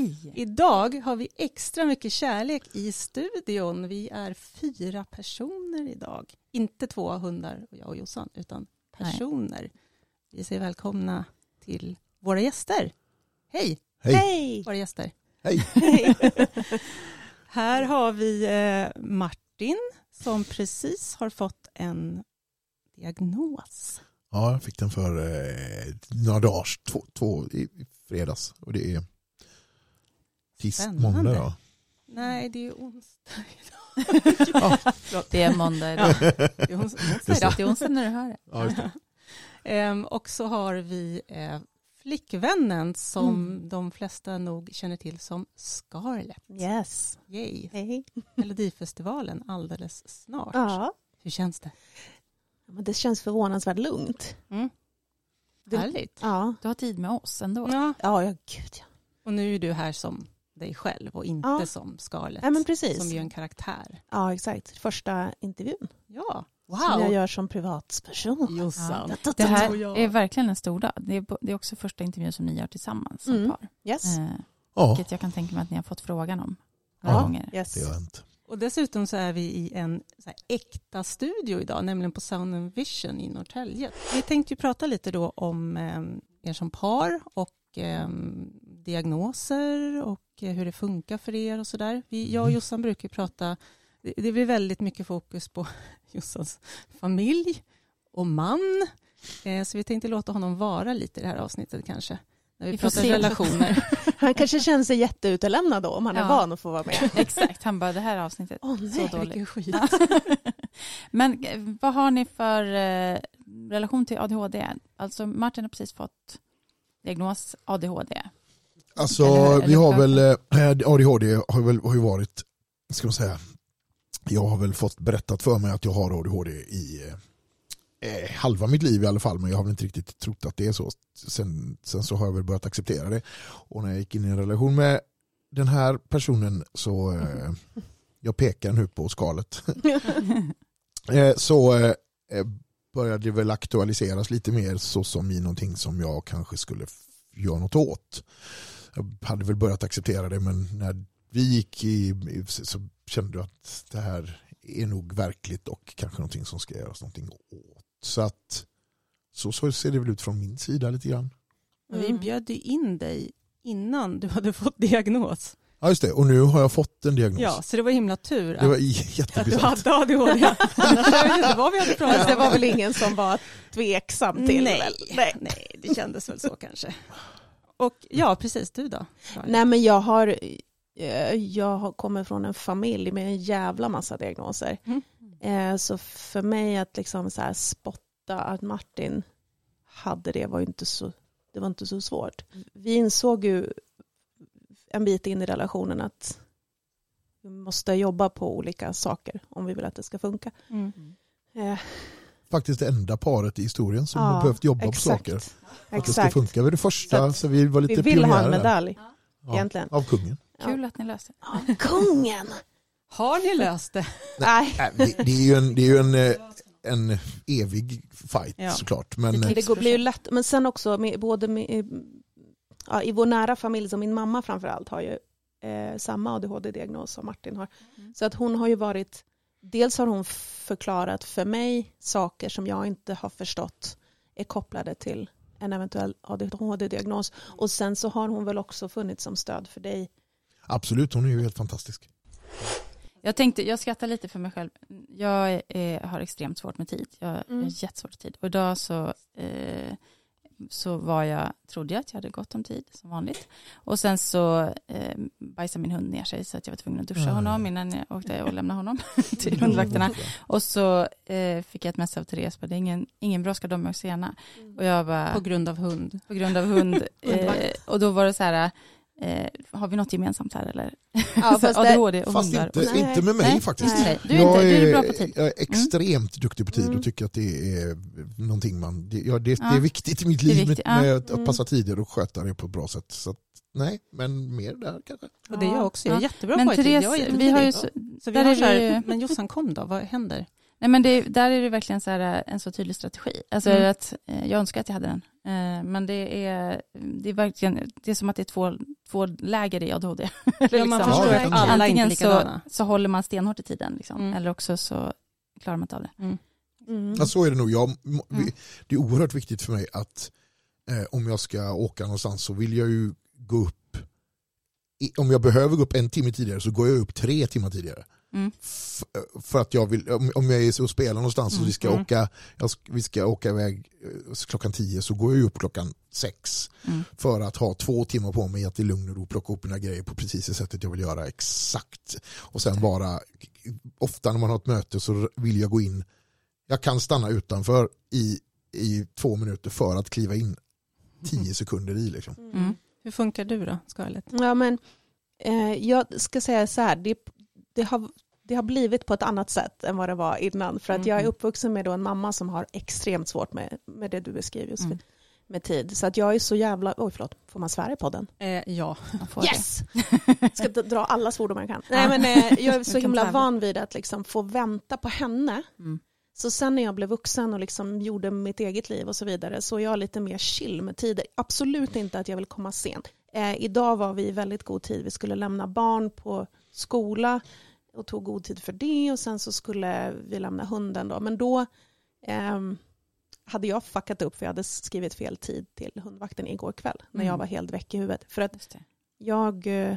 Hej! Hej! Idag har vi extra mycket kärlek i studion. Vi är fyra personer idag. Inte två hundar, jag och Jossan, utan personer. Nej. Vi säger välkomna till våra gäster. Hej! Hej! Hej. Våra gäster. Hej! Här har vi eh, Martin som precis har fått en diagnos. Ja, jag fick den för eh, några dagar, två, två i fredags. Och det är tis, måndag då. Nej, det är onsdag idag. ja. Det är måndag idag. Ja. Det är onsdag idag. Det är onsdag när du hör det. Ja, ehm, och så har vi eh, flickvännen som mm. de flesta nog känner till som Scarlett. Yes. Yay. Hej. Melodifestivalen alldeles snart. Ja. Hur känns det? Det känns förvånansvärt lugnt. Mm. Härligt. Ja. Du har tid med oss ändå. Ja, ja, ja gud ja. Och nu är du här som dig själv och inte ja. som Scarlett. Ja, men precis. Som ju en karaktär. Ja, exakt. Första intervjun. Ja. Wow. Som jag gör som privatperson. Jossan. Ja. Det här är verkligen en stor dag. Det är, det är också första intervjun som ni gör tillsammans som mm. par. Yes. Eh, ja. Vilket jag kan tänka mig att ni har fått frågan om några ja. gånger. Yes. Det har hänt. Och dessutom så är vi i en äkta studio idag, nämligen på Sound and Vision i Norrtälje. Vi tänkte ju prata lite då om eh, er som par och eh, diagnoser och eh, hur det funkar för er och sådär. Jag och mm. Jossan brukar prata, det, blir väldigt mycket fokus på Jossans familj och man. Eh, så vi tänkte låta honom vara lite i det här avsnittet kanske. När vi, vi pratar relationer. han kanske känner sig jätteutelämnad då om han ja. är van att få vara med. Exakt, han bara det här avsnittet oh, nej, så dåligt. Skit. Men eh, vad har ni för relation till ADHD? Alltså Martin har precis fått diagnos ADHD. Alltså eller, vi har väl, eh, ADHD har, väl, har ju varit, ska man säga, jag har väl fått berättat för mig att jag har ADHD i eh, halva mitt liv i alla fall men jag har väl inte riktigt trott att det är så. Sen, sen så har jag väl börjat acceptera det. Och när jag gick in i en relation med den här personen så eh, jag pekar nu på skalet. eh, så eh, började det väl aktualiseras lite mer så som i någonting som jag kanske skulle göra något åt. Jag hade väl börjat acceptera det men när vi gick i så kände jag att det här är nog verkligt och kanske någonting som ska göras någonting åt. Så att så, så ser det väl ut från min sida lite grann. Mm. Vi bjöd in dig innan du hade fått diagnos. Ja just det, och nu har jag fått en diagnos. Ja, så det var himla tur det var att, du hade ADHD. vad vi hade pratat Det var väl ingen som var tveksam till nej, nej. nej, det kändes väl så kanske. Och ja, precis, du då? Nej men jag har, eh, jag kommer från en familj med en jävla massa diagnoser. Mm. Eh, så för mig att liksom så spotta att Martin hade det var inte så, det var inte så svårt. Vi insåg ju en bit in i relationen att vi måste jobba på olika saker om vi vill att det ska funka. Mm. Eh. Faktiskt det enda paret i historien som ja, har behövt jobba exakt. på saker. Att exakt. det ska funka. Vi är det första, så, så vi var lite Vi vill ha en medalj, ja. egentligen. Av kungen. Kul att ni löste det. kungen! Har ni löst det? Nej. Det, det, är ju en, det är ju en, eh, en evig fight ja. såklart. Men, det, det blir ju lätt, men sen också med, både med, ja, i vår nära familj, som min mamma framförallt har ju eh, samma ADHD-diagnos som Martin har. Mm. Så att hon har ju varit, dels har hon förklarat för mig saker som jag inte har förstått är kopplade till en eventuell ADHD-diagnos. Och sen så har hon väl också funnits som stöd för dig. Absolut, hon är ju helt fantastisk. Jag tänkte, jag skrattar lite för mig själv. Jag är, har extremt svårt med tid. Jag har mm. jättesvårt med tid. Och idag så, eh, så var jag, trodde jag att jag hade gott om tid som vanligt. Och sen så eh, bajsade min hund ner sig så att jag var tvungen att duscha mm. honom innan jag åkte och lämnade honom till mm. hundvakterna. Och så eh, fick jag ett mess av Therese, det är ingen, ingen brådska, de är sena. Mm. Och jag bara, på grund av hund. På grund av hund. eh, och då var det så här, Eh, har vi något gemensamt här eller? Ja, fast ADHD och fast hundar. Inte, inte med mig nej, faktiskt. Nej. Du, är inte, du är bra på tid. Jag är mm. extremt mm. duktig på tid och mm. tycker att det är någonting man, det, ja, det, ja. det är viktigt i mitt liv med, med att mm. passa tider och sköta det på ett bra sätt. Så att, nej, men mer där kanske. Och det är jag också, jag är jättebra men på Therese, tid. Jag vi har ju så, så vi har så här, men Jossan kom då, vad händer? Nej, men det, där är det verkligen så här, en så tydlig strategi. Alltså att, eh, jag önskar att jag hade den. Eh, men det är, det är verkligen, det är som att det är två, två läger i ADHD. Ja, man Liksom. förstår Ja, att alla Antingen så, så håller man stenhårt i tiden, liksom. Mm. eller också så klarar man inte av det. Mm. Ja, så är det nog. Jag, Mm. Det är oerhört viktigt för mig att eh, om jag ska åka någonstans så vill jag ju gå upp i, om jag behöver gå upp en timme tidigare så går jag upp tre timmar tidigare. Mm. För att jag vill, om jag är så och spelar någonstans och vi ska, Mm. åka, jag, vi ska åka iväg eh, klockan tio så går jag upp klockan sex Mm. för att ha två timmar på mig att i lugn och ro plocka upp mina grejer på precis det sättet jag vill göra exakt. Och sen bara, ofta när man har ett möte så vill jag gå in, jag kan stanna utanför i, i två minuter för att kliva in tio sekunder i. Liksom. Mm. Hur funkar du då, Scarlett? Ja, men, eh, jag ska säga så här, det, det, har, det har blivit på ett annat sätt än vad det var innan. För att jag är uppvuxen med en mamma som har extremt svårt med, med det du beskriver, Josefin, Mm. med tid. Så att jag är så jävla, oj förlåt, får man svära i podden? Eh, ja. Yes! ska d- dra alla svordomar jag kan. Nej, men, eh, jag är så himla van vid att liksom få vänta på henne. Mm. Så sen när jag blev vuxen och liksom gjorde mitt eget liv och så vidare så är jag lite mer chill med tider. Absolut inte att jag vill komma sent. Eh, idag var vi i väldigt god tid. Vi skulle lämna barn på skola och tog god tid för det och sen så skulle vi lämna hunden då. Men då ehm, hade jag fuckat upp för jag hade skrivit fel tid till hundvakten igår kväll när jag Mm. var helt väck i huvudet. För att jag eh,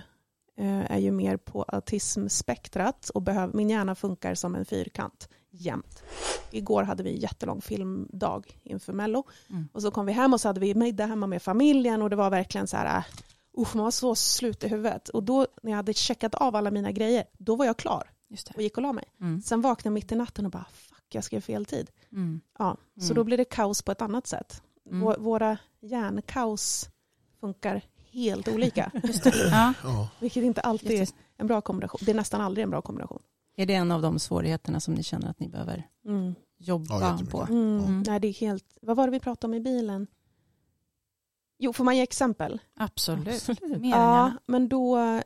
är ju mer på autismspektrat och behöv, min hjärna funkar som en fyrkant jämt. Igår hade vi en jättelång filmdag inför Mello Mm. och så kom vi hem och så hade vi middag hemma med familjen och det var verkligen så här, äh, usch, man var så slut i huvudet. Och då när jag hade checkat av alla mina grejer, då var jag klar Just det. och gick och la mig. Mm. Sen vaknade jag mitt i natten och bara, fuck, jag skrev fel tid. Mm. Ja, så Mm. då blir det kaos på ett annat sätt. Mm. Vå- Våra hjärnkaos funkar helt olika, Just det. Ja, Ja. vilket inte alltid är en bra kombination. Det är nästan aldrig en bra kombination. Är det en av de svårigheterna som ni känner att ni behöver Mm. Ja, jobba jättemycket. på? Mm. Mm. Nej, det är helt... Vad var det vi pratade om i bilen? Jo, får man ge exempel? Absolut. Absolut. Mer Ja, men då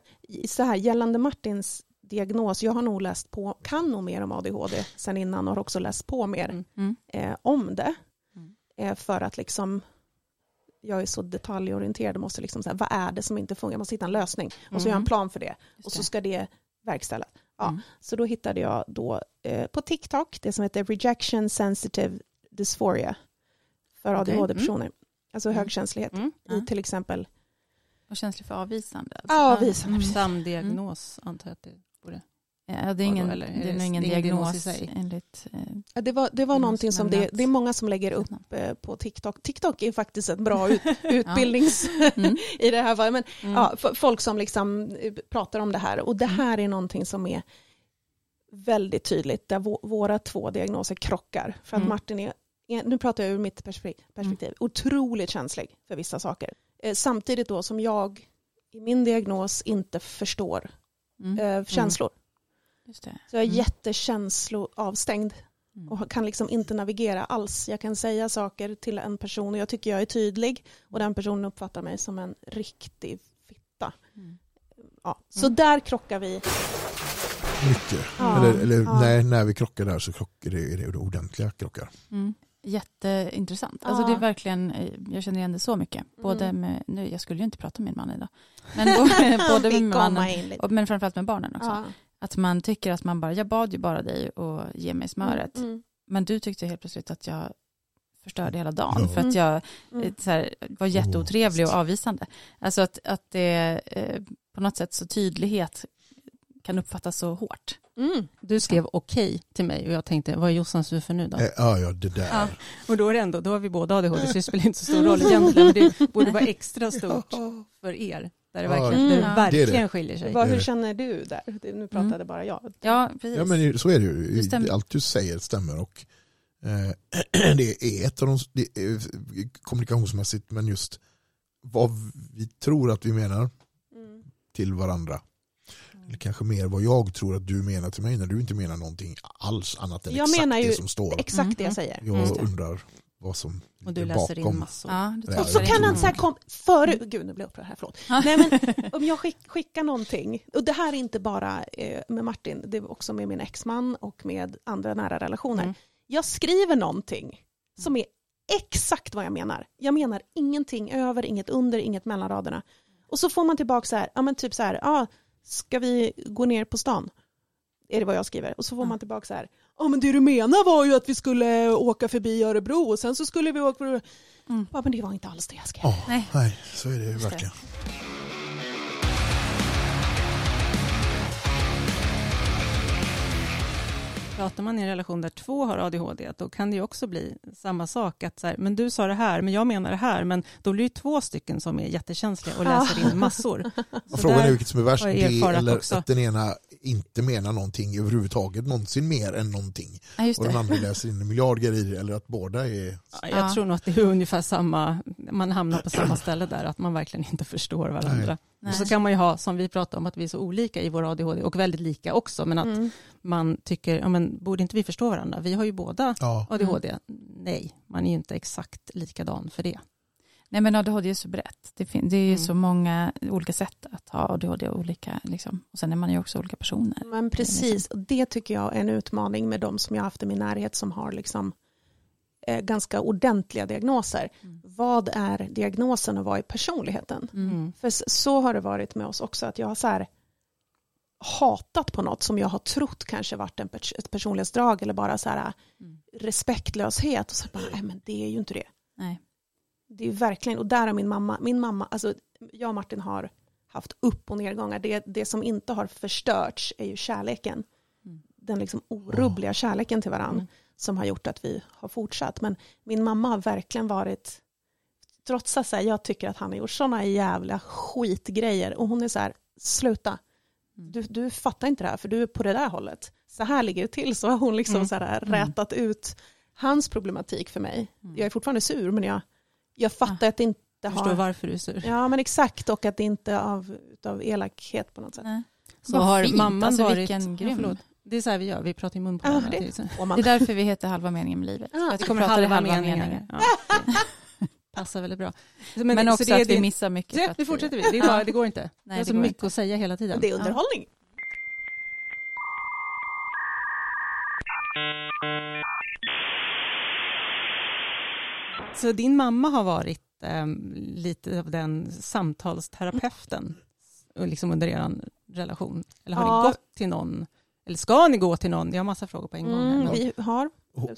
så här gällande Martins diagnos, jag har nog läst på, kan nog mer om ADHD sen innan och har också läst på mer Mm. Mm. eh, om det. Mm. Eh, för att liksom, jag är så detaljorienterad och måste liksom så här, vad är det som inte funkar? Jag måste hitta en lösning och så gör jag en plan för det Just och så ska det verkställas. Ja. Mm. Så då hittade jag då eh, på TikTok det som heter Rejection Sensitive Dysphoria för Okej. ADHD-personer. Alltså Mm. högkänslighet Mm. i till exempel Och känslig för avvisande. Alltså. Avvisande, Mm. precis. Samdiagnos antar jag att det borde. Ja, det är ingen, Eller det är det- nog ingen det är ingen diagnos diagnos, i sig? enligt... Eh, Ja, Det var, det var Någon någonting som det, det är många som lägger upp eh, på TikTok. TikTok är faktiskt ett bra ut, utbildnings Mm. i det här fallet. Men Mm. ja, folk som liksom eh, pratar om det här. Och det Mm. här är någonting som är väldigt tydligt där vå- våra två diagnoser krockar. För att Mm. Martin är- nu pratar jag ur mitt perspektiv, perspektiv otroligt känslig för vissa saker. Eh, samtidigt då som jag i min diagnos inte förstår Mm. eh, känslor. Just det. Så jag är Mm. jättekänsloavstängd Mm. och kan liksom inte navigera alls. Jag kan säga saker till en person och jag tycker jag är tydlig och den personen uppfattar mig som en riktig fitta. Mm. Ja. Så Mm. där krockar vi. Mycket. Ja, eller eller ja. när, när vi krockar där så krockar det, är det ordentliga krockar. Mm. Jätteintressant. Alltså det är verkligen, eh, jag känner igen det så mycket. Både Mm. med, nu, jag skulle ju inte prata med min man idag, men både, både med mannen, och, men framförallt med barnen också. Ja. Att man tycker att man bara, jag bad ju bara dig att ge mig smöret. Mm. Men du tyckte helt plötsligt att jag förstörde hela dagen Ja. för att jag Mm. eh, så här, var jätteotrevlig och avvisande. Alltså att, att det eh, på något sätt så tydlighet kan uppfattas så hårt. Mm. Du skrev okej till mig och jag tänkte, vad är Jossans du för nu då? Eh, Ja, ja, det där. Ja. Och då är det ändå, då har vi båda ADHD så det spelar inte så stor roll egentligen, men det borde vara extra stort för er, där det verkligen, där det Mm. verkligen Det är det. skiljer sig. Vad, hur Eh. känner du där? Nu pratade bara jag. Ja, precis. Ja, men så är det ju. Allt du säger stämmer. Och, eh, det är ett av de, det är kommunikationsmässigt, men just vad vi tror att vi menar Mm. till varandra. Eller kanske mer vad jag tror att du menar till mig när du inte menar någonting alls annat än Jag exakt menar ju det som står. Exakt det Mm. jag säger. Jag det. undrar vad som Och du läser in bakom. massor. Ja, Och så det kan han så här kom, före, gud nu blir jag upprörd här, förlåt. Nej, men, om jag skick, skickar någonting, och det här är inte bara eh, med Martin, det är också med min exman och med andra nära relationer. Mm. Jag skriver någonting som är exakt vad jag menar. Jag menar ingenting över, inget under, inget mellan raderna. Och så får man tillbaka så här, ja men typ så här, ja, ska vi gå ner på stan? Är det vad jag skriver? Och så får man tillbaka så här, ja men det du menar var ju att vi skulle åka förbi Örebro och sen så skulle vi åka, mm. ja men det var inte alls det jag skrev. Oh, nej. nej, så är det ju verkligen. Pratar man i en relation där två har ADHD, då kan det ju också bli samma sak. Att så här, men du sa det här, men jag menar det här. Men då blir det två stycken som är jättekänsliga och läser in massor. frågan är vilket som är värst, det eller också. att den ena inte menar någonting överhuvudtaget, någonsin mer än någonting. Ja, och den andra läser in en miljard grejer, eller att båda är... Ja, jag tror nog att det är ungefär samma, man hamnar på samma ställe där, att man verkligen inte förstår varandra. Nej. Och så kan man ju ha, som vi pratade om, att vi är så olika i vår ADHD och väldigt lika också, men att mm. man tycker, ja men borde inte vi förstå varandra? Vi har ju båda ja. ADHD. Mm. Nej, man är ju inte exakt likadan för det. Nej men ADHD är så brett. Det, det är mm. så många olika sätt att ha ADHD och olika, liksom. och sen är man ju också olika personer. Men precis, och det tycker jag är en utmaning med de som jag har haft i min närhet som har liksom eh, ganska ordentliga diagnoser. Mm. Vad är diagnosen och vad är personligheten? Mm. För så har det varit med oss också, att jag har så här, hatat på något som jag har trott kanske varit en pers ett personlighetsdrag eller bara så här, mm. respektlöshet och så bara, nej men det är ju inte det. Nej. Det är verkligen, och där har min mamma, min mamma, alltså jag och Martin har haft upp och nedgångar. Det, det som inte har förstörts är ju kärleken. Mm. Den liksom orubbliga kärleken till varandra. Mm som har gjort att vi har fortsatt. Men min mamma har verkligen varit, trots att jag tycker att han har gjort sådana jävla skitgrejer, och hon är så här, sluta, mm. du, du fattar inte det här, för du är på det där hållet. Så här ligger det till, så har hon liksom mm. så här mm. rätat ut hans problematik för mig. Mm. Jag är fortfarande sur, men jag, jag fattar ja. att det inte har... Jag förstår varför du är sur. Ja, men exakt, och att det inte är av, av elakhet på något sätt. Nej. Så Vad har fint. mamman alltså, varit... Vilken grym. Det är så här vi gör, vi pratar i mun på ja, det. det är därför vi heter halva meningen med livet. Ja, det kommer halva, halva meningar. meningar. Ja, passar väldigt bra. Men, Men också att vi missar mycket. Det, nu fortsätter vi, det, bara, det går inte. Nej, det är så mycket inte. att säga hela tiden. Det är underhållning. Så din mamma har varit um, lite av den samtalsterapeuten liksom under er relation? Eller har ja. ni gått till någon eller ska ni gå till någon? Jag har massa frågor på en gång. Mm, vi har.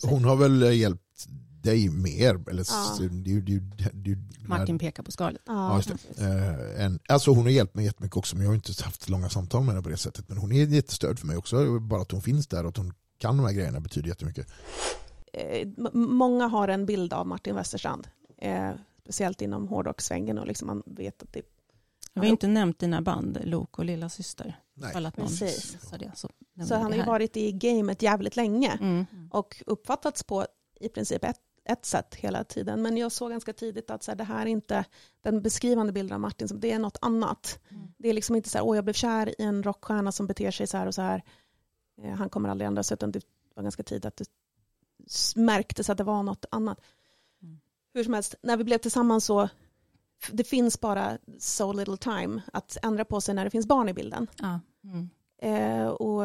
Hon har väl eh, hjälpt dig mer? Eller, ja. du, du, du, Martin pekar på skalet. Ja, just det. Uh, en, alltså hon har hjälpt mig jättemycket också, men jag har inte haft långa samtal med henne på det sättet. Men hon är ett jättestöd för mig också. Bara att hon finns där och att hon kan de här grejerna betyder jättemycket. Eh, många har en bild av Martin Westerstrand, eh, speciellt inom hårdrockssvängen och liksom man vet att det vi har inte nämnt dina band, Lok och Lilla Syster. Nej. Precis. Så, det, så, så han har ju varit i gamet jävligt länge mm. och uppfattats på i princip ett, ett sätt hela tiden. Men jag såg ganska tidigt att så här, det här är inte den beskrivande bilden av Martin, det är något annat. Mm. Det är liksom inte så här, åh jag blev kär i en rockstjärna som beter sig så här och så här. Eh, han kommer aldrig ändras, utan det var ganska tidigt att märktes att det var något annat. Mm. Hur som helst, när vi blev tillsammans så det finns bara so little time att ändra på sig när det finns barn i bilden. Ja. Mm. Eh, och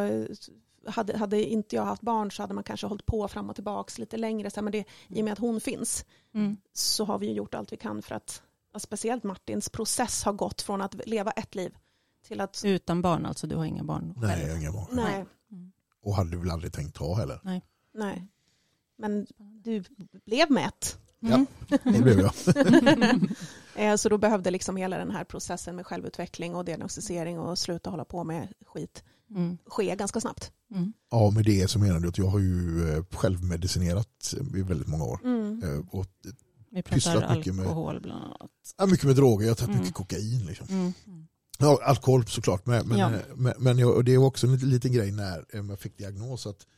hade, hade inte jag haft barn så hade man kanske hållit på fram och tillbaka lite längre. Så här, men det, I och med att hon finns mm. så har vi gjort allt vi kan för att, speciellt Martins process har gått från att leva ett liv till att... Utan barn alltså, du har inga barn? Nej, jag har inga barn. Nej. Mm. Och hade du väl aldrig tänkt ha heller? Nej. Nej. Men du blev med ett. Mm. Ja, det blev jag. Eh, så då behövde liksom hela den här processen med självutveckling och diagnostisering och sluta hålla på med skit mm. ske ganska snabbt. Mm. Ja, med det så menar du att jag har ju eh, självmedicinerat i väldigt många år. Mm. Eh, och Vi pratar alkohol med, bland annat. Ja, mycket med droger, jag har tagit mm. mycket kokain. Liksom. Mm. Ja, alkohol såklart, men, men, ja. men, men jag, det är också en liten grej när jag fick diagnos att Eh,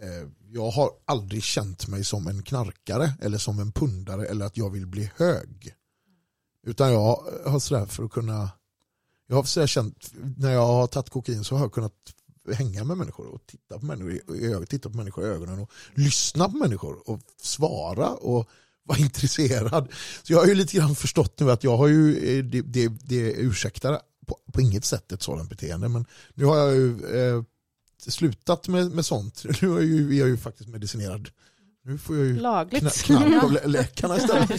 Eh, jag har aldrig känt mig som en knarkare eller som en pundare eller att jag vill bli hög. Utan jag har sådär för att kunna, jag har sådär känt, när jag har tagit kokain så har jag kunnat hänga med människor och titta på människor i ögonen, titta på människor i ögonen och lyssna på människor och svara och vara intresserad. Så jag har ju lite grann förstått nu att jag har ju, eh, det, det, det ursäktar på, på inget sätt ett sådant beteende men nu har jag ju eh, slutat med, med sånt. Nu är ju, jag ju faktiskt medicinerad Nu får jag ju Lagligt. knark av lä- läkarna istället.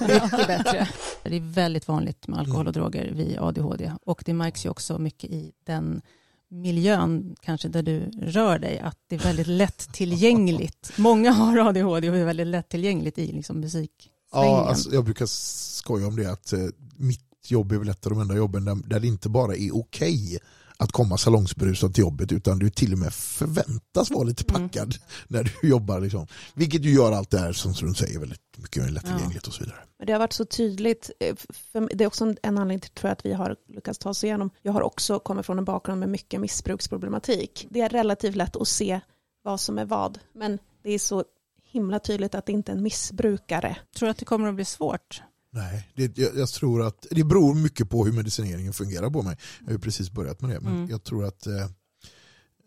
Mycket bättre. Det är väldigt vanligt med alkohol och Mm. droger vid ADHD och det märks ju också mycket i den miljön kanske där du rör dig att det är väldigt lättillgängligt. Många har ADHD och är väldigt lättillgängligt i liksom musik. Ja, alltså, jag brukar skoja om det att eh, mitt jobb är väl ett av de enda jobben där, där det inte bara är okej att komma salongsberusad till jobbet utan du till och med förväntas vara lite Mm. packad när du jobbar. Liksom. Vilket ju gör allt det här som du säger väldigt mycket lättillgängligt och så vidare. Men det har varit så tydligt, eh, för det är också en en anledning till tror jag, att vi har lyckats ta oss igenom. Jag har också kommit från en bakgrund med mycket missbruksproblematik. Det är relativt lätt att se vad som är vad, men det är så himla tydligt att det inte är en missbrukare. Tror du att det kommer att bli svårt? Nej, det, jag, jag tror att det beror mycket på hur medicineringen fungerar på mig. Jag har ju precis börjat med det, men Mm. jag tror att eh,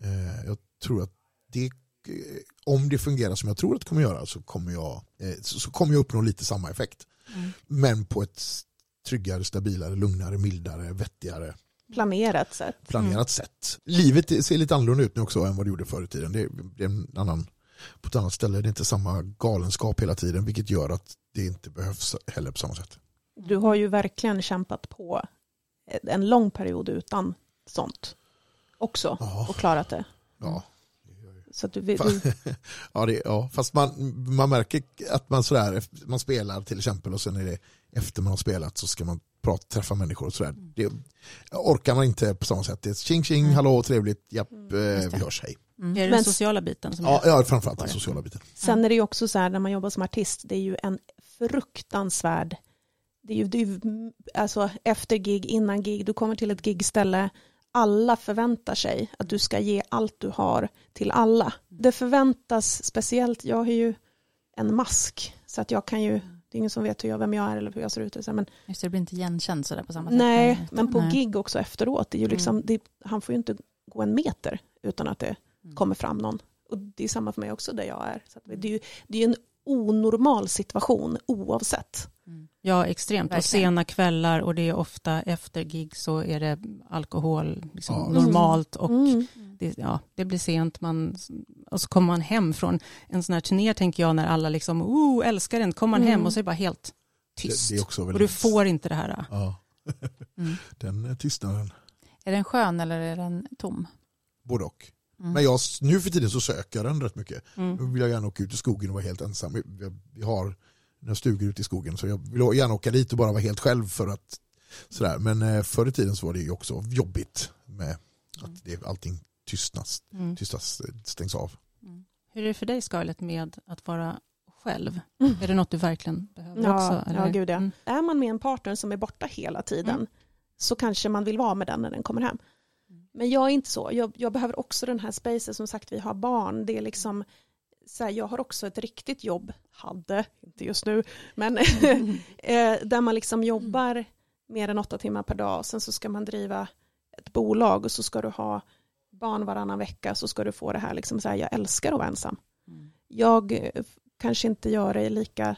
eh, jag tror att det, eh, om det fungerar som jag tror att det kommer göra så kommer jag, eh, så, så kommer jag uppnå lite samma effekt. Mm. Men på ett tryggare, stabilare, lugnare, mildare, vettigare, Planerat sätt. planerat Mm. sätt. Livet ser lite annorlunda ut nu också än vad det gjorde förr i tiden. Det är, det är en annan, på ett annat ställe, det är inte samma galenskap hela tiden, vilket gör att det inte behövs heller på samma sätt. Du har ju verkligen kämpat på en lång period utan sånt också Ja. och klarat det. Ja. Så du, du, ja, det, ja, fast man, man märker att man sådär, man spelar till exempel och sen är det efter man har spelat så ska man prata, träffa människor och sådär. Det orkar man inte på samma sätt. Det är tjing tjing, Mm. hallå, trevligt, japp, Mm, eh, vi hörs, hej. Är det Men- den sociala biten som Ja, ja framförallt den sociala biten. Sen är det ju också så här när man jobbar som artist, det är ju en fruktansvärd, det är ju, det är ju alltså efter gig, innan gig, du kommer till ett gigställe, alla förväntar sig att du ska ge allt du har till alla. Det förväntas speciellt, jag har ju en mask, så att jag kan ju, det är ingen som vet hur jag, vem jag är eller hur jag ser ut. Men, Just det, det blir inte igenkänd sådär på samma sätt. nej, men på Nej. gig också efteråt, det är ju liksom, Mm. det, han får ju inte gå en meter utan att det Mm. Kommer fram någon. Och det är samma för mig också där jag är. Så att det är ju det är en onormal situation oavsett. Mm. Ja, extremt. Och Verkligen. sena kvällar och det är ofta efter gig så är det alkohol liksom, Ja. normalt och Mm. det, ja, det blir sent. Man, och så kommer man hem från en sån här turné tänker jag när alla liksom, oh, älskar den. Kommer man hem Mm. och så är det bara helt Det, tyst. det är också och du får inte det här. Ja, Mm. den tystnaden. Är den skön eller är den tom? Både och. Mm. Men jag, nu för tiden så söker jag den rätt mycket. Nu Mm. vill jag gärna åka ut i skogen och vara helt ensam. Vi- Vi har några stugor ute i skogen så jag vill gärna åka dit och bara vara helt själv för att sådär. Men eh, förr i tiden så var det ju också jobbigt med att det, allting tystnas, Mm. tystas, stängs av. Mm. Hur är det för dig Scarlett med att vara själv? Mm. Är det något du verkligen behöver Ja, också? ja, gud, ja. Mm. Är man med en partner som är borta hela tiden Mm. så kanske man vill vara med den när den kommer hem. Men jag är inte så. Jag, jag behöver också den här spacen. Som sagt, vi har barn. Det är liksom, så här, jag har också ett riktigt jobb, hade, inte just nu, men eh, där man liksom jobbar mer än åtta timmar per dag. Sen så ska man driva ett bolag och så ska du ha barn varannan vecka så ska du få det här, liksom så här jag älskar att vara ensam. Mm. Jag eh, kanske inte gör det lika,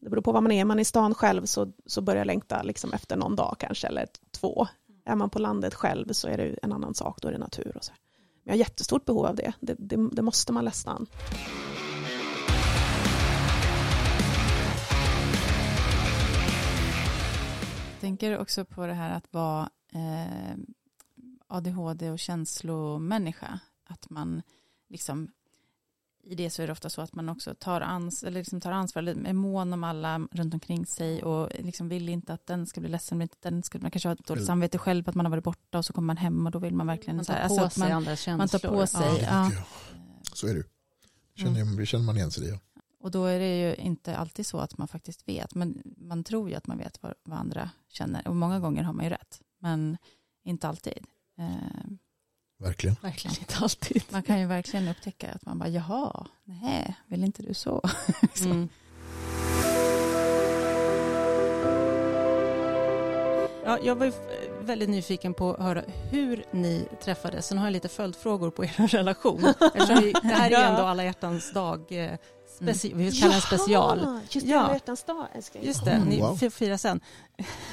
det beror på vad man är, är man i stan själv så, så börjar jag längta liksom efter någon dag kanske, eller två. Är man på landet själv så är det en annan sak, då är det natur och så. Men jag har jättestort behov av det, det, det, det måste man nästan. Jag tänker också på det här att vara eh, ADHD och känslomänniska. Att man liksom i det så är det ofta så att man också tar, ans eller liksom tar ansvar, eller är mån om alla runt omkring sig och liksom vill inte att den ska bli ledsen, inte den ska, man kanske har ett dåligt Själv. samvete själv på att man har varit borta och så kommer man hem och då vill man verkligen Man tar här, på alltså att sig man, andras känslor. man tar på sig. Ja. Ja. Så är det ju. Känner, känner man igen sig i det. ja. Och då är det ju inte alltid så att man faktiskt vet, men man tror ju att man vet vad, vad andra känner och många gånger har man ju rätt, men inte alltid. Eh, Verkligen. Verkligen inte alltid. man kan ju verkligen upptäcka att man bara, jaha, nej, vill inte du så? Mm. Ja, jag var väldigt nyfiken på att höra hur ni träffades. Sen har jag lite följdfrågor på er relation. Eftersom vi, det här är ju ändå alla hjärtans dag. eh, Speci- Vi kallar den special. Just det, Ja. alla hjärtans dag älskar jag. Just det, Mm, ni wow. firar sen.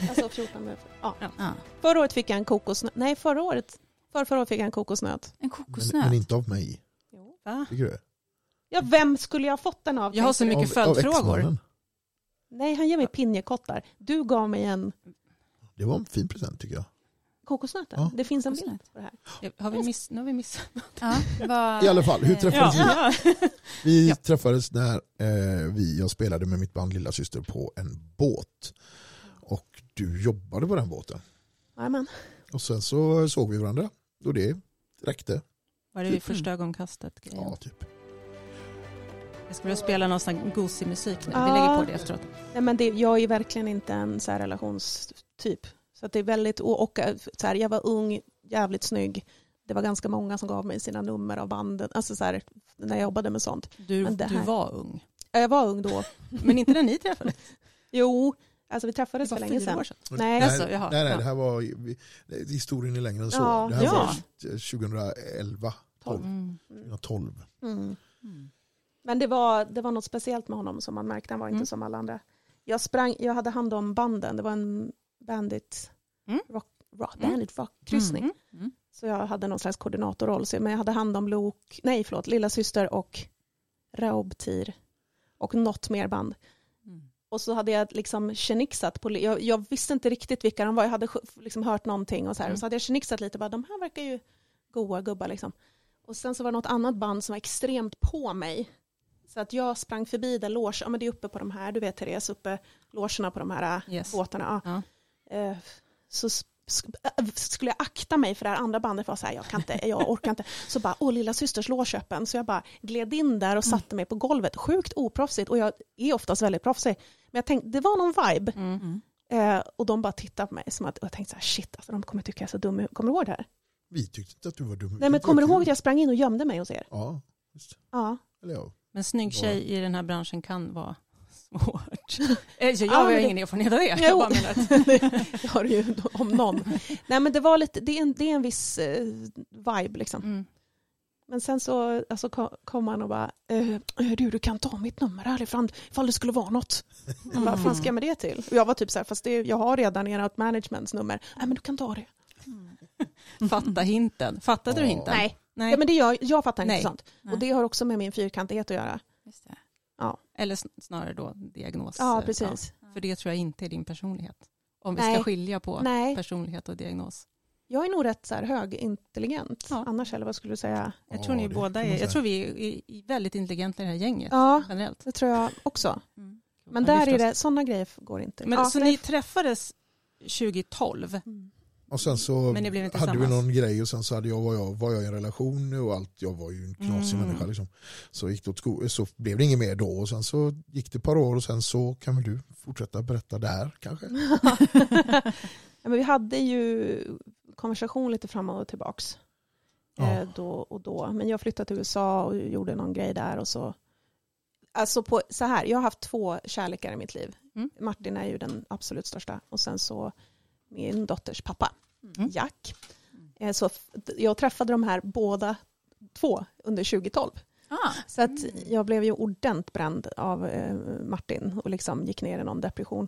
Alltså 14 med, ja. Ja. Förra året fick jag en kokosnöt, nej förra året, för förra året fick jag en kokosnöt. En Men, kokosnöt. men inte av mig. Jo. Va? Tycker du? Ja, vem skulle jag ha fått den av? Jag har så mycket följdfrågor. Nej, han ger mig pinjekottar. Du gav mig en Det var en fin present tycker jag. kokosnötter. Ja. Det finns en bild på det här. Har vi miss, nu har vi missat. Ja, vad- I alla fall, hur träffades Ja. vi? Vi Ja. träffades när eh, vi, jag spelade med mitt band Lilla Syster på en båt. Och du jobbade på den båten. Jajamän. Och sen så såg vi varandra och det räckte. Var det vid första ögonkastet? grejen? Ja, typ. Jag skulle vilja spela någon sån gosig musik nu. Vi Ja. lägger på det efteråt. Nej, men det, jag är verkligen inte en så här relationstyp. Så att det är väldigt, och, och så här, jag var ung, jävligt snygg. Det var ganska många som gav mig sina nummer av bandet, alltså så här, när jag jobbade med sånt. Du, Men det du var ung. Jag var ung då. Men inte när ni träffades. Jo, alltså vi träffades för länge sedan. år sedan. Nej, nej, Alltså, jaha, nej, nej, ja. det här var, historien är längre än så. Ja, det här ja. var 2011, 12, Mm. 2012. Mm. Mm. Men det var, det var något speciellt med honom som man märkte. Han var inte Mm. som alla andra. Jag, sprang, jag hade hand om banden. Det var en bandit Mm. rock, rock, Mm. bandit rock-kryssning. Mm. Mm. Så jag hade någon slags koordinatorroll. Så, men jag hade hand om Lok, nej förlåt, Lilla Syster och Raubtir. Och något mer band. Och så hade jag liksom tjenixat på, jag, jag visste inte riktigt vilka de var, jag hade liksom hört någonting och så här. Mm. Och så hade jag tjenixat lite, bara, de här verkar ju goa gubbar liksom. Och sen så var det något annat band som var extremt på mig. Så att jag sprang förbi där loge, ja men det är uppe på de här, du vet Therese, uppe logerna på de här äh, Yes. båtarna. Ja. Ja. Eh, Så skulle jag akta mig för det här andra bandet var så här, jag kan inte, jag orkar inte. Så bara, åh lilla systers loge öppen. Så jag bara gled in där och satte mig på golvet. Sjukt oproffsigt och jag är oftast väldigt proffsig. Men jag tänkte, det var någon vibe. Mm. Eh, och de bara tittade på mig som att, och jag tänkte så här, shit, alltså, de kommer tycka jag är så dum. Kommer du ihåg det här? Vi tyckte inte att du var dum. Nej men kommer du ihåg att jag sprang in och gömde mig hos er? Ja, just. Ja. Eller ja. Men snygg tjej i den här branschen kan vara svårt. Eh, så jag Ja, har det- ingen erfarenhet av det. Jag bara menar att det har du ju om någon. Nej men det var lite, det är en, det är en viss eh, vibe liksom. mm. Men sen så alltså, ko- kom han och bara, eh, du, du kan ta mitt nummer härifrån ifall det skulle vara något. Jag bara, fan ska jag med det till? Och jag var typ så här, fast det, jag har redan ert managements nummer. Nej men du kan ta det. fatta hinten. Fattade du Ja. hinten? Nej, Nej. Ja, men det gör, jag fattar inte Nej. sånt. Nej. Och det har också med min fyrkantighet att göra. Just det. Eller sn- snarare då diagnos. Ja, eh, precis. För det tror jag inte är din personlighet. Om vi Nej. ska skilja på Nej, personlighet och diagnos. jag är nog rätt så här högintelligent. Ja. Annars, eller vad skulle du säga? Jag Ja, tror ni det båda är, jag tror vi är, väldigt intelligenta i det här gänget Ja, generellt. det tror jag också. Mm. Men där är det, sådana grejer går inte. Men, ja, så nej. ni träffades 2012, Mm. Och sen så men ni blev inte hade vi någon grej och sen så hade jag, var, jag, var jag i en relation och allt. Jag var ju en knasig Mm. människa liksom. Så, gick det åt sko- så blev det inget mer då och sen så gick det ett par år och sen så kan väl du fortsätta berätta där kanske? ja, men vi hade ju konversation lite fram och tillbaks. Ja. Eh, då och då. Men jag flyttade till USA och gjorde någon grej där och så. Alltså på, så här, jag har haft två kärlekar i mitt liv. Mm. Martin är ju den absolut största och sen så min dotters pappa, Mm. Jack. Eh, så jag träffade de här båda två under 2012. Ah. Så att jag blev ju ordentligt bränd av eh, Martin och liksom gick ner i någon depression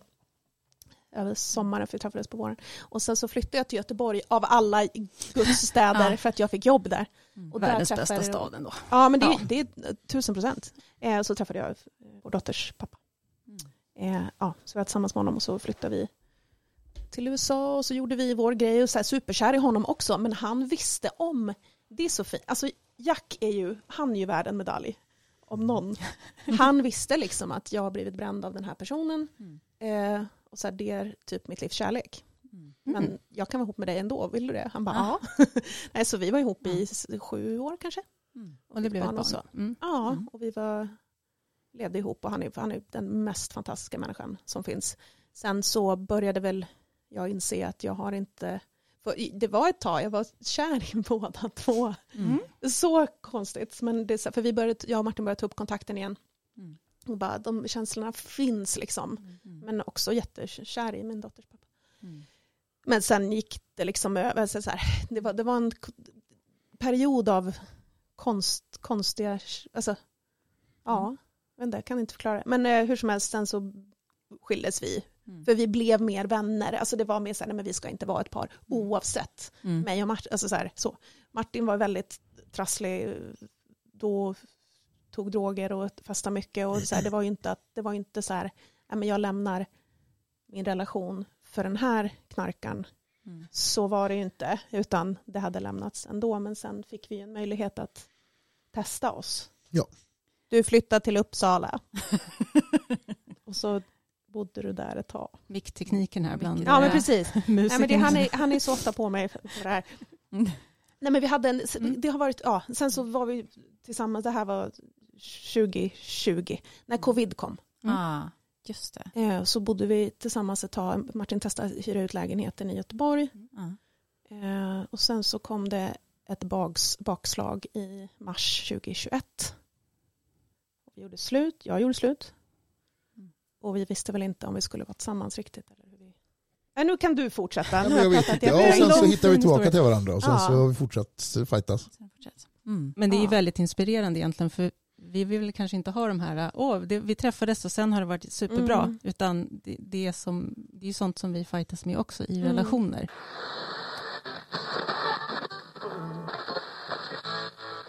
över sommaren för vi träffades på våren. Och sen så flyttade jag till Göteborg av alla Guds städer Ja. för att jag fick jobb där. Mm. Och där Världens träffade bästa stad ändå. Ja men det, Ja. det är tusen procent. Eh, så träffade jag vår dotters pappa. Mm. Eh, ja, så jag var tillsammans med honom och så flyttade vi till USA och så gjorde vi vår grej och så här superkär i honom också men han visste om, det är så fint, alltså Jack är ju, han är ju värd en medalj om någon. Han visste liksom att jag har blivit bränd av den här personen Mm. eh, och så här, det är typ mitt livs kärlek. Mm. Men jag kan vara ihop med dig ändå, vill du det? Han bara Ja. Nej, så vi var ihop i sju år kanske. Mm. Och det blev ett Barn och så. Mm. Ja, Mm. och vi var, levde ihop och han är, han är den mest fantastiska människan som finns. Sen så började väl jag inse att jag har inte, det var ett tag, jag var kär i båda två. Mm. Så konstigt, men det, för vi började, jag och Martin började ta upp kontakten igen. Mm. Och bara, de känslorna finns liksom. Mm. Men också jättekär i min dotters pappa. Mm. Men sen gick det liksom över, så så här, det, var, det var en period av konst, konstiga, alltså, ja, men det kan inte förklara. Men eh, hur som helst, sen så skildes vi. Mm. För vi blev mer vänner, alltså det var mer så här, nej men vi ska inte vara ett par oavsett Mm. mig och Martin. Alltså så här, så. Martin var väldigt trasslig, då tog droger och fastade mycket. Och så här, det var ju inte, att, det var inte så här, ja, men jag lämnar min relation för den här knarkan. Mm. Så var det ju inte, utan det hade lämnats ändå. Men sen fick vi en möjlighet att testa oss. Ja. Du flyttade till Uppsala. och så bodde du där ett tag. Micktekniken här bland Ja, men eh, precis. Nej, men det, han, är, han är så ofta på mig för det här. Mm. Nej, men vi hade en, Mm. det har varit, ja, sen så var vi tillsammans, det här var 2020, när covid kom. Mm. Ah, just det. Eh, Så bodde vi tillsammans ett tag, Martin testade att hyra ut lägenheten i Göteborg. Eh, Och sen så kom det ett bags, bakslag i mars 2021. Vi gjorde slut, jag gjorde slut. Och vi visste väl inte om vi skulle vara tillsammans riktigt. Eller hur vi... Nej, nu kan du fortsätta. Ja, Nu jag vet inte. Ja, och sen så hittar vi tillbaka till varandra och sen Ja. så har vi fortsatt fightas. Mm. Men det är Ja. väldigt inspirerande egentligen för vi vill kanske inte ha de här, åh, det, vi träffades och sen har det varit superbra, Mm. utan det, det, är som, det är sånt som vi fightas med också i Mm. relationer.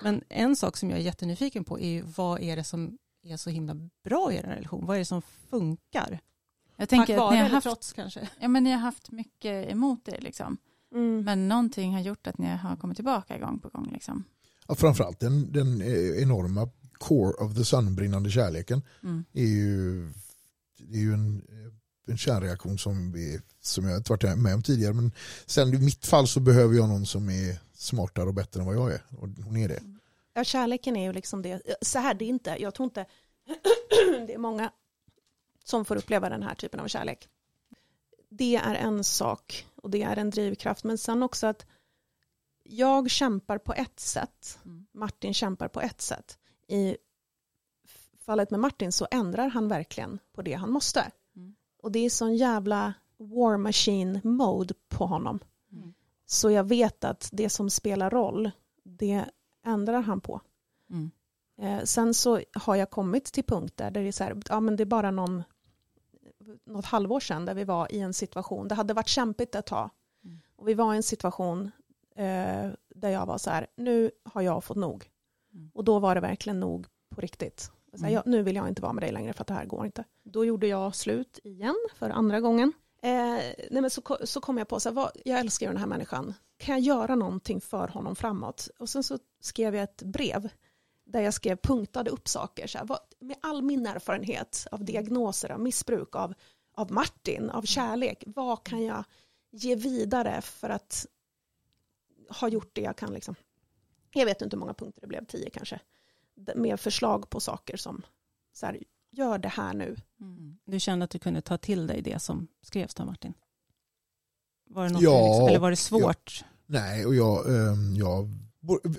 Men en sak som jag är jättenyfiken på är ju vad är det som är så himla bra i er relation? Vad är det som funkar? Jag Tack tänker att vare ni har, haft, trots kanske? ja, men ni har haft mycket emot er liksom. Mm. Men någonting har gjort att ni har kommit tillbaka gång på gång liksom. Ja, framförallt den, den eh, enorma core of the sun, brinnande kärleken, Mm. är ju, det är ju en, eh, en kärnreaktion som, vi, som jag inte varit med om tidigare. Men sen i mitt fall så behöver jag någon som är smartare och bättre än vad jag är. Och hon är det. Ja, kärleken är ju liksom det. Så här, det är inte, jag tror inte, det är många som får uppleva den här typen av kärlek. Det är en sak och det är en drivkraft. Men sen också att jag kämpar på ett sätt, Mm. Martin kämpar på ett sätt. I fallet med Martin så ändrar han verkligen på det han måste. Mm. Och det är sån jävla war machine mode på honom. Mm. Så jag vet att det som spelar roll, det ändrar han på. Mm. Eh, sen så har jag kommit till punkter där det är så här, ja men det är bara någon, något halvår sedan där vi var i en situation, det hade varit kämpigt ett tag. Mm. Och vi var i en situation eh, där jag var så här, nu har jag fått nog. Mm. Och då var det verkligen nog på riktigt. Så här, Mm. jag, nu vill jag inte vara med dig längre för att det här går inte. Då gjorde jag slut igen för andra gången. Eh, nej men så, så kom jag på, så här, vad, jag älskar ju den här människan. Kan jag göra någonting för honom framåt? Och sen så skrev jag ett brev där jag skrev punktade upp saker. Så här, vad, med all min erfarenhet av diagnoser, av missbruk, av, av Martin, av kärlek. Vad kan jag ge vidare för att ha gjort det jag kan? Liksom. Jag vet inte hur många punkter det blev, tio kanske. Med förslag på saker som så här, gör det här nu. Mm. Du kände att du kunde ta till dig det som skrevs då Martin? Var det något Ja, liksom, eller var det svårt? Nej, och jag, ehm, jag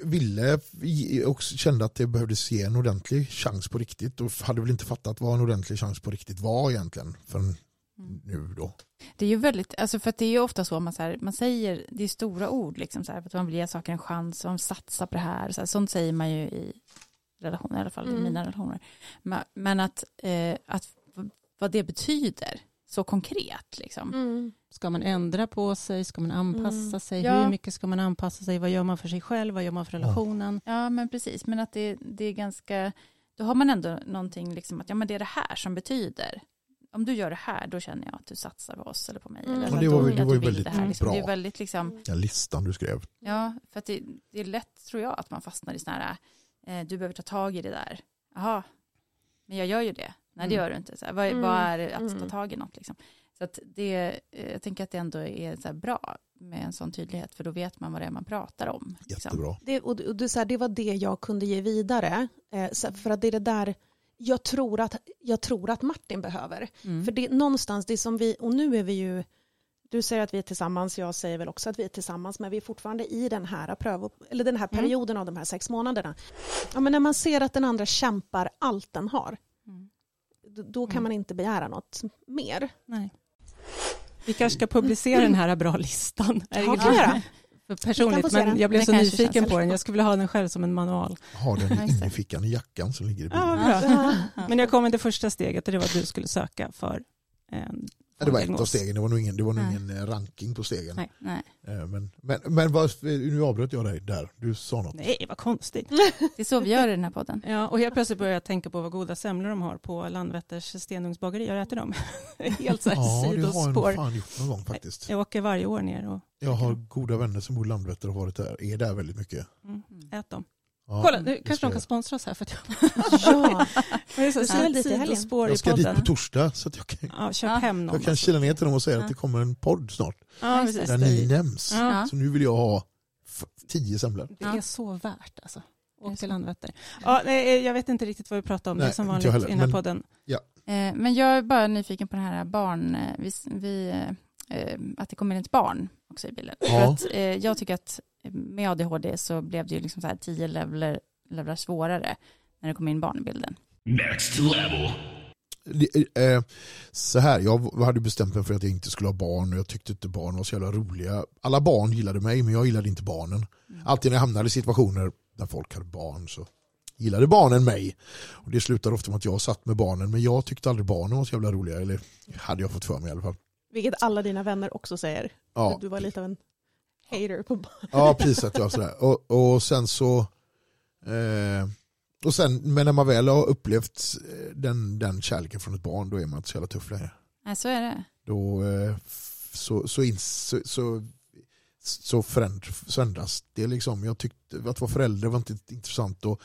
ville och kände att det behövdes ge en ordentlig chans på riktigt och hade väl inte fattat vad en ordentlig chans på riktigt var egentligen förrän Mm. nu då. Det är ju väldigt, alltså för att det är ju ofta så man, så här, man säger, det är stora ord liksom så här, för att man vill ge saker en chans, och man satsar på det här, så här, sånt säger man ju i relationer, i alla fall i Mm. mina relationer. Men, men att, eh, att vad det betyder så konkret liksom. Ska man ändra på sig? Ska man anpassa Mm. sig? Ja. Hur mycket ska man anpassa sig? Vad gör man för sig själv? Vad gör man för Ja. relationen? Ja men precis, men att det, det är ganska, då har man ändå någonting liksom att ja men det är det här som betyder. Om du gör det här då känner jag att du satsar på oss eller på mig. Mm. Eller Ja, det var det var ju väldigt det här, liksom. bra. Det är väldigt liksom, Den listan du skrev. Ja, för att det, det är lätt tror jag att man fastnar i sådana här, eh, du behöver ta tag i det där. Jaha, men jag gör ju det. Nej, det Mm. gör du inte. Så här, vad, Mm. vad är det att ta Mm. tag i något liksom? Så att det, eh, jag tänker att det ändå är så här bra med en sån tydlighet, för då vet man vad det är man pratar om. Liksom. Jättebra. Det, och, och det, så här, det var det jag kunde ge vidare. Eh, så, för att det är det där jag tror att, jag tror att Martin behöver. Mm. För det någonstans, det som vi, och nu är vi ju, du säger att vi är tillsammans, jag säger väl också att vi är tillsammans, men vi är fortfarande i den här, pröv, eller den här Mm. perioden av de här sex månaderna. Ja, men när man ser att den andra kämpar allt den har, Mm. Då, då kan Mm. man inte begära något mer. Nej. Vi kanske ska publicera den här bra listan. Ja, kan vi göra. Personligt, kan men jag blev Det så nyfiken på den. Jag skulle vilja ha den själv som en manual. Ha den Ja, inne i det. fickan i jackan som ligger i Ja, bilen. vad bra. Men jag kom med det första steget och det var att du skulle söka för, Ja, det var ett av stegen, det var nog ingen, det var nog Nej. ingen eh, ranking på stegen. Nej. Nej, Eh, Men, men, men vad, nu avbröt jag dig där, du sa något. Nej, vad konstigt. det är så vi gör i den här podden. Ja, och helt plötsligt började jag tänka på vad goda semlor de har på Landvetters stenugnsbageri. Jag äter dem. Helt så här Ja, det har jag sidospår. fan gjort någon gång faktiskt. Jag åker varje år ner och Jag har goda vänner som bor i Landvetter och har varit där, är där väldigt mycket. mm, ät dem. Ja, Kolla, nu det kanske de kan jag. sponsra oss här för att Ja, jag är så väl dit i helgen? Jag ska dit på torsdag så att jag kan, Ja, köp Ja. hem någon. jag kan alltså. kila ner till dem och säga Ja. att det kommer en podd snart. Ja, det. precis. Där Det ni nämns. Ja, Så nu vill jag ha tio semlor. det Ja. är så värt alltså. Det så. till Landvetter. Ja, nej, jag vet inte riktigt vad vi pratar om. det Nej, är som vanligt jag heller, i den här men- podden. Eh, Men jag är bara nyfiken på den här barn, eh, vi, vi, eh, att det kommer in ett barn också i bilden. Ja. För att, eh, jag tycker att med ADHD så blev det ju liksom så här tio levlar, levlar svårare när det kom in barn i bilden. Next level. Det- eh, Så här, jag hade bestämt mig för att jag inte skulle ha barn och jag tyckte inte barn var så jävla roliga. Alla barn gillade mig men jag gillade inte barnen. Alltid när jag hamnade i situationer där folk hade barn så gillade barnen mig. Och det slutade ofta med att jag satt med barnen men jag tyckte aldrig barnen var så jävla roliga. Eller hade jag fått för mig i alla fall. vilket alla dina vänner också säger. Ja, Du var lite av en hater på barn. ja precis att jag sådär. Och, och sen så eh, och sen, men när man väl har upplevt eh, den, den kärleken från ett barn då är man inte så jävla tuff längre. Nej, så är det. då eh, så, så, ins, så, så, så föränd- förändras det. Liksom. Jag tyckte att vara förälder var inte intressant och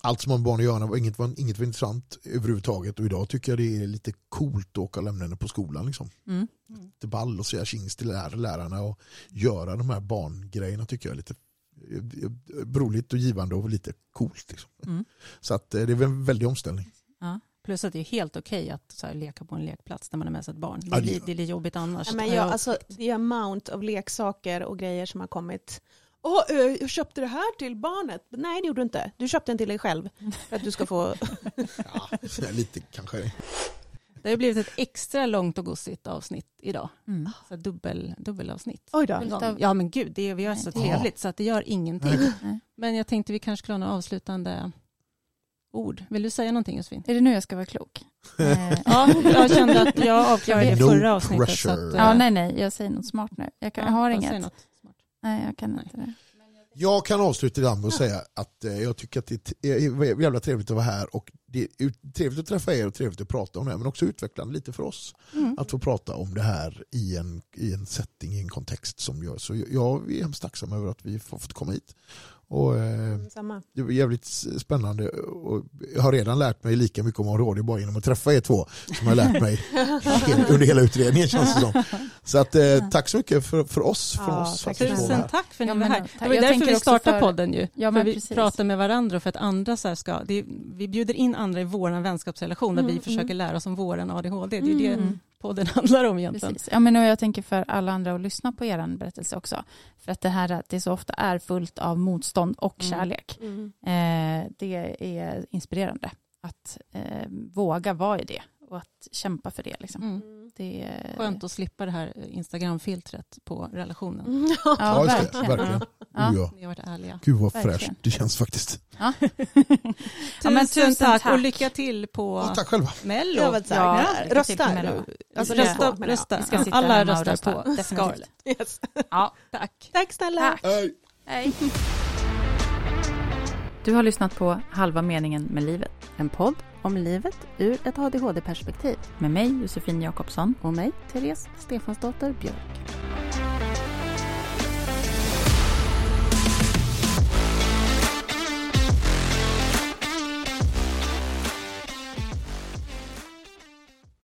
allt som har med barn att göra var inget, var inget var intressant överhuvudtaget och idag tycker jag det är lite coolt att åka och lämna henne på skolan. Liksom. Mm. Lite ball och säga tjings till lär, lärarna och göra de här barngrejerna tycker jag är lite eh, roligt och givande och lite coolt. Liksom. Mm. Så att, eh, det är en väldig omställning. Plus att det är helt okej att så här, leka på en lekplats när man är med sig ett barn. Det Ja, är, det- li- det är lite jobbigt annars. Ja, men Har jag, alltså, the amount av leksaker och grejer som har kommit. Åh, eh, jag köpte det här till barnet. Nej, det gjorde du inte. Du köpte den till dig själv. För att du ska få... Ja, lite kanske. Det har blivit ett extra långt och gossigt avsnitt idag. Mm. Så dubbel, dubbelavsnitt. Oj då. Ja men gud, det är, vi har så Nej. trevligt så att det gör ingenting. Nej. Men jag tänkte vi kanske skulle ha några avslutande ord. Vill du säga någonting Josefin? Är det nu jag ska vara klok? Ja, jag kände att jag avklarade det No förra avsnittet. Så pressure. att, eh, ja, nej, nej, jag säger något smart nu. Jag, kan, jag har ja, inget. Nej, jag kan inte det. Jag kan avsluta ibland med att säga att eh, jag tycker att det är jävla trevligt att vara här och det är trevligt att träffa er och trevligt att prata om det här men också utvecklande lite för oss Mm. att få prata om det här i en, i en setting, i en kontext som gör så jag är hemskt tacksam över att vi har fått komma hit. Och, eh, Samma. det var jävligt spännande och jag har redan lärt mig lika mycket om ADHD bara genom att träffa er två som jag har lärt mig under hela utredningen känns det som. Så att, eh, tack så mycket för, för oss. Från Ja, oss för tack Tusen här. tack för att ni var här. Det var Jag därför tänker vi startade för- podden ju. Ja, för men vi precis. pratar med varandra och för att andra så här ska, det är, vi bjuder in andra i vår vänskapsrelation där Mm, vi försöker mm. lära oss om våran ADHD. Det är ju det Mm. Podden handlar om egentligen. Precis. Ja, men och jag tänker för alla andra att lyssna på er berättelse också. För att det här att det så ofta är fullt av motstånd och Mm. kärlek. Mm. Eh, det är inspirerande att eh, våga vara i det och att kämpa för det. Liksom. Mm. Det är Skönt att slippa det här Instagram-filtret på relationen. Ja, Ja, verkligen. verkligen. Ja. Ja. Ni har varit ärliga. Gud vad Verkligen. fräscht det känns faktiskt. Ja. Tusen, Ja, men tusen tack. tack. och lycka till på Ja, tack själva. Mello. Jag så här, Ja, rösta. Mello. Alltså, rösta, Rösta, rösta. Vi ska sitta Alla röstar rösta. på Definitivt. Scarlett. Yes. Ja, Tack. Tack snälla. tack. Hej. Hej. Du har lyssnat på Halva meningen med livet. En podd om livet ur ett ADHD-perspektiv. Med mig, Josefin Jakobsson. Och mig, Therese Stefansdotter Björk.